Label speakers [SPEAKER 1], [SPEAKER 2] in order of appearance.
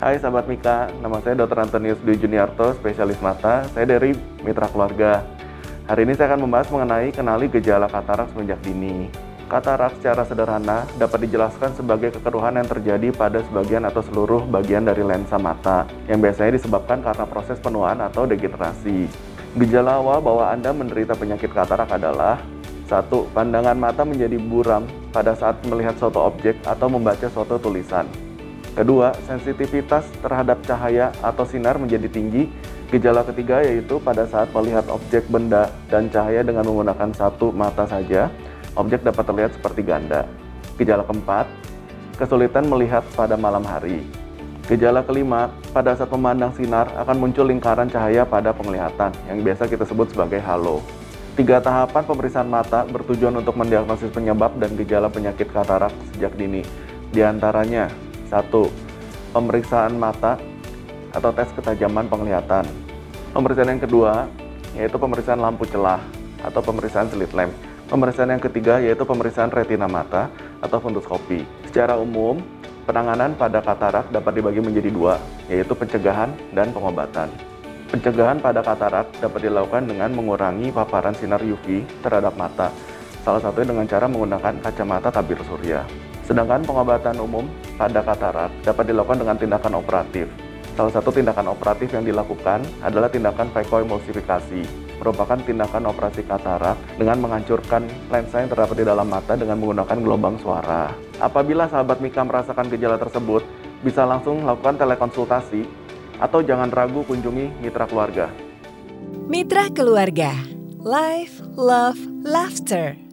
[SPEAKER 1] Hai sahabat Mika, nama saya Dr. Antonius Dwi Juniarto, spesialis mata. Saya dari Mitra Keluarga. Hari ini saya akan membahas mengenai kenali gejala katarak semenjak dini. Katarak secara sederhana dapat dijelaskan sebagai kekeruhan yang terjadi pada sebagian atau seluruh bagian dari lensa mata, yang biasanya disebabkan karena proses penuaan atau degenerasi. Gejala awal bahwa Anda menderita penyakit katarak adalah satu, pandangan mata menjadi buram pada saat melihat suatu objek atau membaca suatu tulisan. Kedua, sensitivitas terhadap cahaya atau sinar menjadi tinggi. Gejala ketiga yaitu pada saat melihat objek benda dan cahaya dengan menggunakan satu mata saja, objek dapat terlihat seperti ganda. Gejala keempat, kesulitan melihat pada malam hari. Gejala kelima, pada saat memandang sinar akan muncul lingkaran cahaya pada penglihatan yang biasa kita sebut sebagai halo. Tiga tahapan pemeriksaan mata bertujuan untuk mendiagnosis penyebab dan gejala penyakit katarak sejak dini. Di antaranya, satu, pemeriksaan mata atau tes ketajaman penglihatan. Pemeriksaan yang kedua yaitu pemeriksaan lampu celah atau pemeriksaan slit lamp. Pemeriksaan yang ketiga yaitu pemeriksaan retina mata atau funduskopi. Secara umum, penanganan pada katarak dapat dibagi menjadi dua, yaitu pencegahan dan pengobatan. Pencegahan pada katarak dapat dilakukan dengan mengurangi paparan sinar UV terhadap mata, salah satunya dengan cara menggunakan kacamata tabir surya. Sedangkan pengobatan umum pada katarak dapat dilakukan dengan tindakan operatif. Salah satu tindakan operatif yang dilakukan adalah tindakan phacoemulsifikasi, merupakan tindakan operasi katarak dengan menghancurkan lensa yang terdapat di dalam mata dengan menggunakan gelombang suara. Apabila sahabat Mika merasakan gejala tersebut, bisa langsung lakukan telekonsultasi atau jangan ragu kunjungi mitra keluarga.
[SPEAKER 2] Mitra keluarga, life, love, laughter.